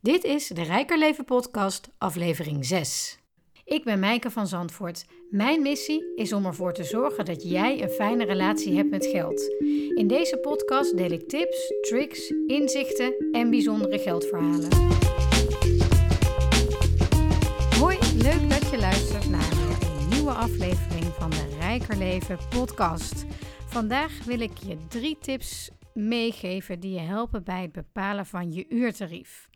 Dit is de Rijker Leven Podcast, aflevering 6. Ik ben Mijke van Zandvoort. Mijn missie is om ervoor te zorgen dat jij een fijne relatie hebt met geld. In deze podcast deel ik tips, tricks, inzichten en bijzondere geldverhalen. Hoi, leuk dat je luistert naar een nieuwe aflevering van de Rijker Leven Podcast. Vandaag wil ik je drie tips meegeven die je helpen bij het bepalen van je uurtarief.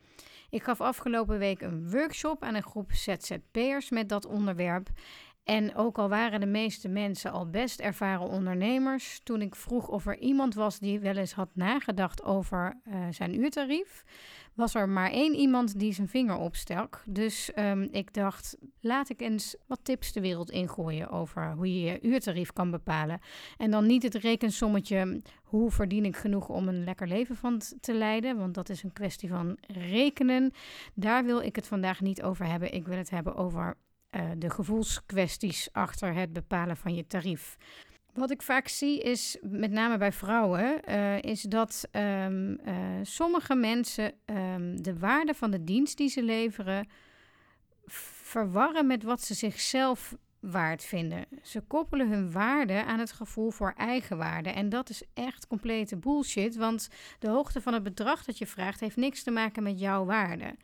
Ik gaf afgelopen week een workshop aan een groep ZZP'ers met dat onderwerp. En ook al waren de meeste mensen al best ervaren ondernemers, toen ik vroeg of er iemand was die wel eens had nagedacht over uh, zijn uurtarief, was er maar één iemand die zijn vinger opstak. Dus um, ik dacht, laat ik eens wat tips de wereld ingooien over hoe je je uurtarief kan bepalen. En dan niet het rekensommetje, hoe verdien ik genoeg om een lekker leven van te leiden, want dat is een kwestie van rekenen. Daar wil ik het vandaag niet over hebben. Ik wil het hebben over uh, de gevoelskwesties achter het bepalen van je tarief. Wat ik vaak zie is, met name bij vrouwen, uh, is dat um, uh, sommige mensen um, de waarde van de dienst die ze leveren verwarren met wat ze zichzelf waard vinden. Ze koppelen hun waarde aan het gevoel voor eigenwaarde. En dat is echt complete bullshit, want de hoogte van het bedrag dat je vraagt heeft niks te maken met jouw waarde.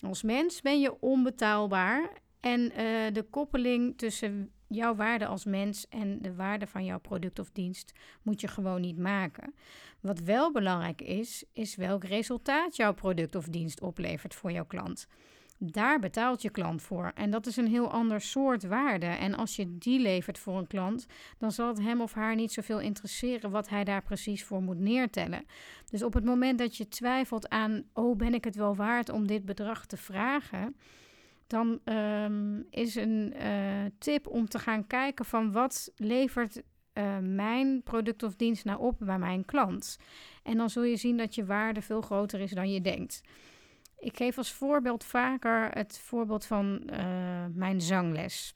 Als mens ben je onbetaalbaar en uh, de koppeling tussen jouw waarde als mens en de waarde van jouw product of dienst moet je gewoon niet maken. Wat wel belangrijk is, is welk resultaat jouw product of dienst oplevert voor jouw klant. Daar betaalt je klant voor. En dat is een heel ander soort waarde. En als je die levert voor een klant, dan zal het hem of haar niet zoveel interesseren wat hij daar precies voor moet neertellen. Dus op het moment dat je twijfelt aan, oh ben ik het wel waard om dit bedrag te vragen? Dan um, is een uh, tip om te gaan kijken van wat levert uh, mijn product of dienst nou op bij mijn klant. En dan zul je zien dat je waarde veel groter is dan je denkt. Ik geef als voorbeeld vaker het voorbeeld van uh, mijn zangles.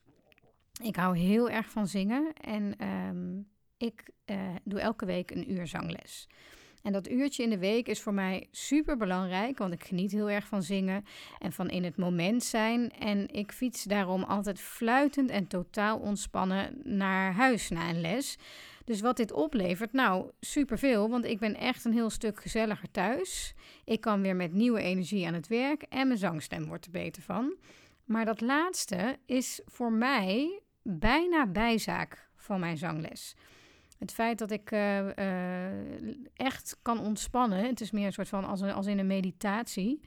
Ik hou heel erg van zingen en um, ik doe elke week een uur zangles. En dat uurtje in de week is voor mij super belangrijk, want ik geniet heel erg van zingen en van in het moment zijn. En ik fiets daarom altijd fluitend en totaal ontspannen naar huis na een les. Dus wat dit oplevert, nou, superveel, want ik ben echt een heel stuk gezelliger thuis. Ik kan weer met nieuwe energie aan het werk en mijn zangstem wordt er beter van. Maar dat laatste is voor mij bijna bijzaak van mijn zangles. Het feit dat ik uh, uh, echt kan ontspannen, het is meer een soort van als, als in een meditatie.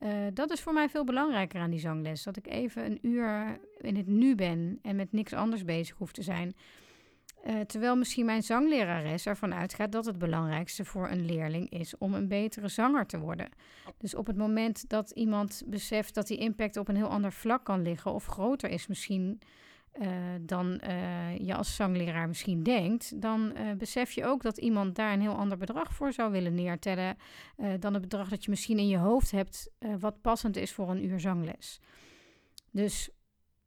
Uh, dat is voor mij veel belangrijker aan die zangles. Dat ik even een uur in het nu ben en met niks anders bezig hoef te zijn. terwijl misschien mijn zanglerares ervan uitgaat dat het belangrijkste voor een leerling is om een betere zanger te worden. Dus op het moment dat iemand beseft dat die impact op een heel ander vlak kan liggen of groter is misschien uh, dan uh, je als zangleraar misschien denkt, dan uh, besef je ook dat iemand daar een heel ander bedrag voor zou willen neertellen dan het bedrag dat je misschien in je hoofd hebt, wat passend is voor een uur zangles. Dus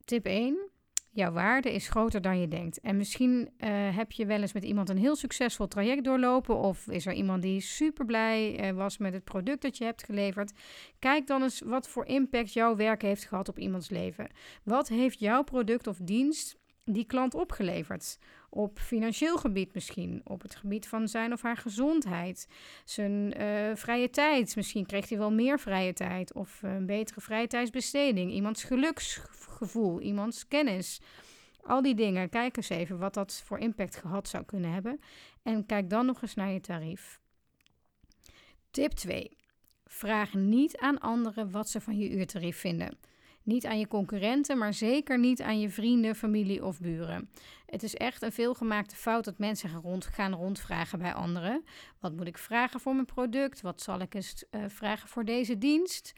tip 1, jouw waarde is groter dan je denkt. En misschien uh, heb je wel eens met iemand een heel succesvol traject doorlopen. Of is er iemand die super blij uh, was met het product dat je hebt geleverd. Kijk dan eens wat voor impact jouw werk heeft gehad op iemands leven. Wat heeft jouw product of dienst die klant opgeleverd? Op financieel gebied misschien, op het gebied van zijn of haar gezondheid, zijn uh, vrije tijd. Misschien kreeg hij wel meer vrije tijd of een betere vrije tijdsbesteding. Iemands geluksgevoel, iemands kennis. Al die dingen, kijk eens even wat dat voor impact gehad zou kunnen hebben. En kijk dan nog eens naar je tarief. Tip 2. Vraag niet aan anderen wat ze van je uurtarief vinden. Niet aan je concurrenten, maar zeker niet aan je vrienden, familie of buren. Het is echt een veelgemaakte fout dat mensen gaan, gaan rondvragen bij anderen. Wat moet ik vragen voor mijn product? Wat zal ik eens uh, vragen voor deze dienst?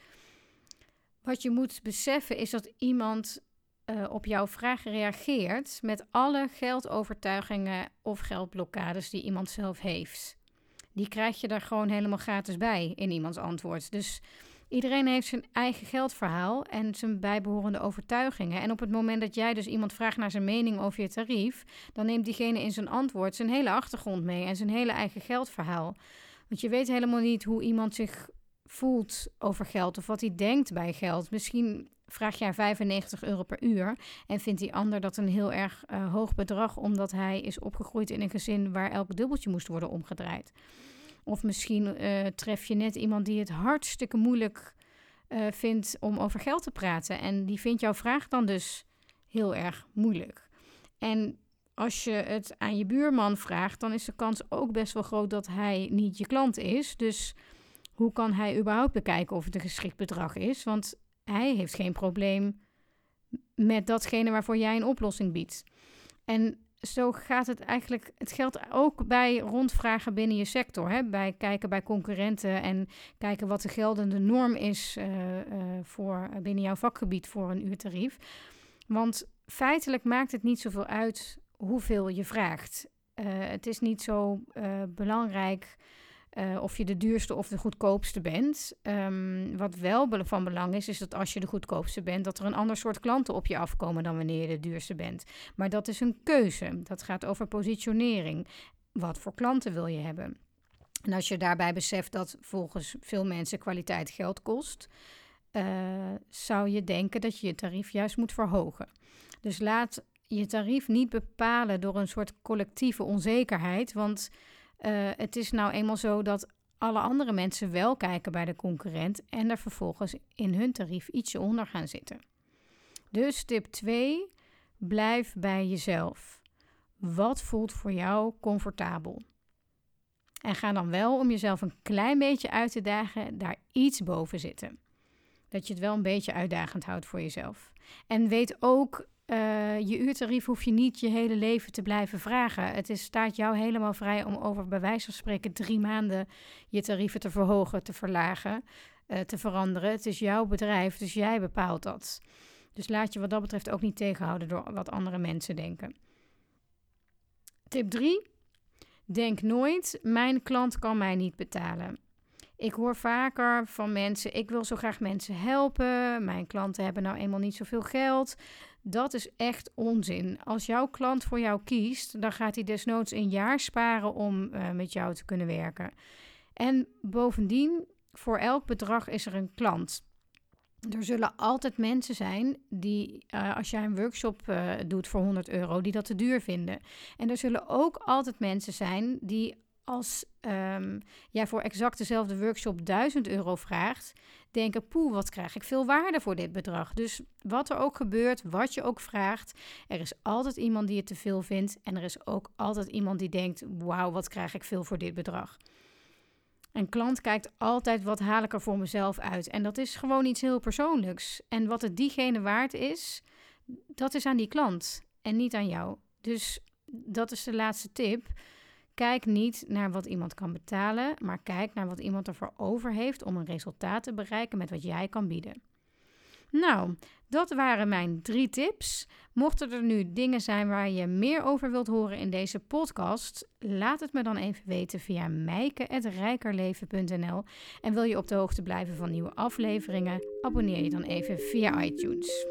Wat je moet beseffen is dat iemand uh, op jouw vraag reageert met alle geldovertuigingen of geldblokkades die iemand zelf heeft. Die krijg je er gewoon helemaal gratis bij in iemands antwoord. Dus Iedereen heeft zijn eigen geldverhaal en zijn bijbehorende overtuigingen. En op het moment dat jij dus iemand vraagt naar zijn mening over je tarief, dan neemt diegene in zijn antwoord zijn hele achtergrond mee en zijn hele eigen geldverhaal. Want je weet helemaal niet hoe iemand zich voelt over geld of wat hij denkt bij geld. Misschien vraag jij 95 euro per uur en vindt die ander dat een heel erg uh, hoog bedrag omdat hij is opgegroeid in een gezin waar elk dubbeltje moest worden omgedraaid. Of misschien uh, tref je net iemand die het hartstikke moeilijk uh, vindt om over geld te praten en die vindt jouw vraag dan dus heel erg moeilijk. En als je het aan je buurman vraagt, dan is de kans ook best wel groot dat hij niet je klant is. Dus hoe kan hij überhaupt bekijken of het een geschikt bedrag is? Want hij heeft geen probleem met datgene waarvoor jij een oplossing biedt. En zo gaat het eigenlijk. Het geldt ook bij rondvragen binnen je sector. Hè? Bij kijken bij concurrenten en kijken wat de geldende norm is uh, uh, voor binnen jouw vakgebied voor een uurtarief. Want feitelijk maakt het niet zoveel uit hoeveel je vraagt. Uh, het is niet zo belangrijk uh, of je de duurste of de goedkoopste bent. Um, wat wel van belang is, is dat als je de goedkoopste bent, dat er een ander soort klanten op je afkomen dan wanneer je de duurste bent. Maar dat is een keuze. Dat gaat over positionering. Wat voor klanten wil je hebben? En als je daarbij beseft dat volgens veel mensen kwaliteit geld kost, uh, zou je denken dat je je tarief juist moet verhogen. Dus laat je tarief niet bepalen door een soort collectieve onzekerheid, want het is nou eenmaal zo dat alle andere mensen wel kijken bij de concurrent en er vervolgens in hun tarief ietsje onder gaan zitten. Dus tip 2, blijf bij jezelf. Wat voelt voor jou comfortabel? En ga dan wel om jezelf een klein beetje uit te dagen, daar iets boven zitten. Dat je het wel een beetje uitdagend houdt voor jezelf. En weet ook uh, je uurtarief hoef je niet je hele leven te blijven vragen. Het is, staat jou helemaal vrij om over bij wijze van spreken drie maanden je tarieven te verhogen, te verlagen, uh, te veranderen. Het is jouw bedrijf, dus jij bepaalt dat. Dus laat je wat dat betreft ook niet tegenhouden door wat andere mensen denken. Tip 3. Denk nooit, mijn klant kan mij niet betalen. Ik hoor vaker van mensen, ik wil zo graag mensen helpen. Mijn klanten hebben nou eenmaal niet zoveel geld. Dat is echt onzin. Als jouw klant voor jou kiest, dan gaat hij desnoods een jaar sparen om uh, met jou te kunnen werken. En bovendien, voor elk bedrag is er een klant. Er zullen altijd mensen zijn die, uh, als jij een workshop uh, doet voor 100 euro, die dat te duur vinden. En er zullen ook altijd mensen zijn die als um, jij voor exact dezelfde workshop 1000 euro vraagt, denken: poeh, wat krijg ik veel waarde voor dit bedrag. Dus wat er ook gebeurt, wat je ook vraagt, er is altijd iemand die het te veel vindt. En er is ook altijd iemand die denkt: wauw, wat krijg ik veel voor dit bedrag. Een klant kijkt altijd wat haal ik er voor mezelf uit. En dat is gewoon iets heel persoonlijks. En wat het diegene waard is, dat is aan die klant en niet aan jou. Dus dat is de laatste tip. Kijk niet naar wat iemand kan betalen, maar kijk naar wat iemand ervoor over heeft om een resultaat te bereiken met wat jij kan bieden. Nou, dat waren mijn drie tips. Mochten er nu dingen zijn waar je meer over wilt horen in deze podcast, laat het me dan even weten via mijke.rijkerleven.nl. En wil je op de hoogte blijven van nieuwe afleveringen, abonneer je dan even via iTunes.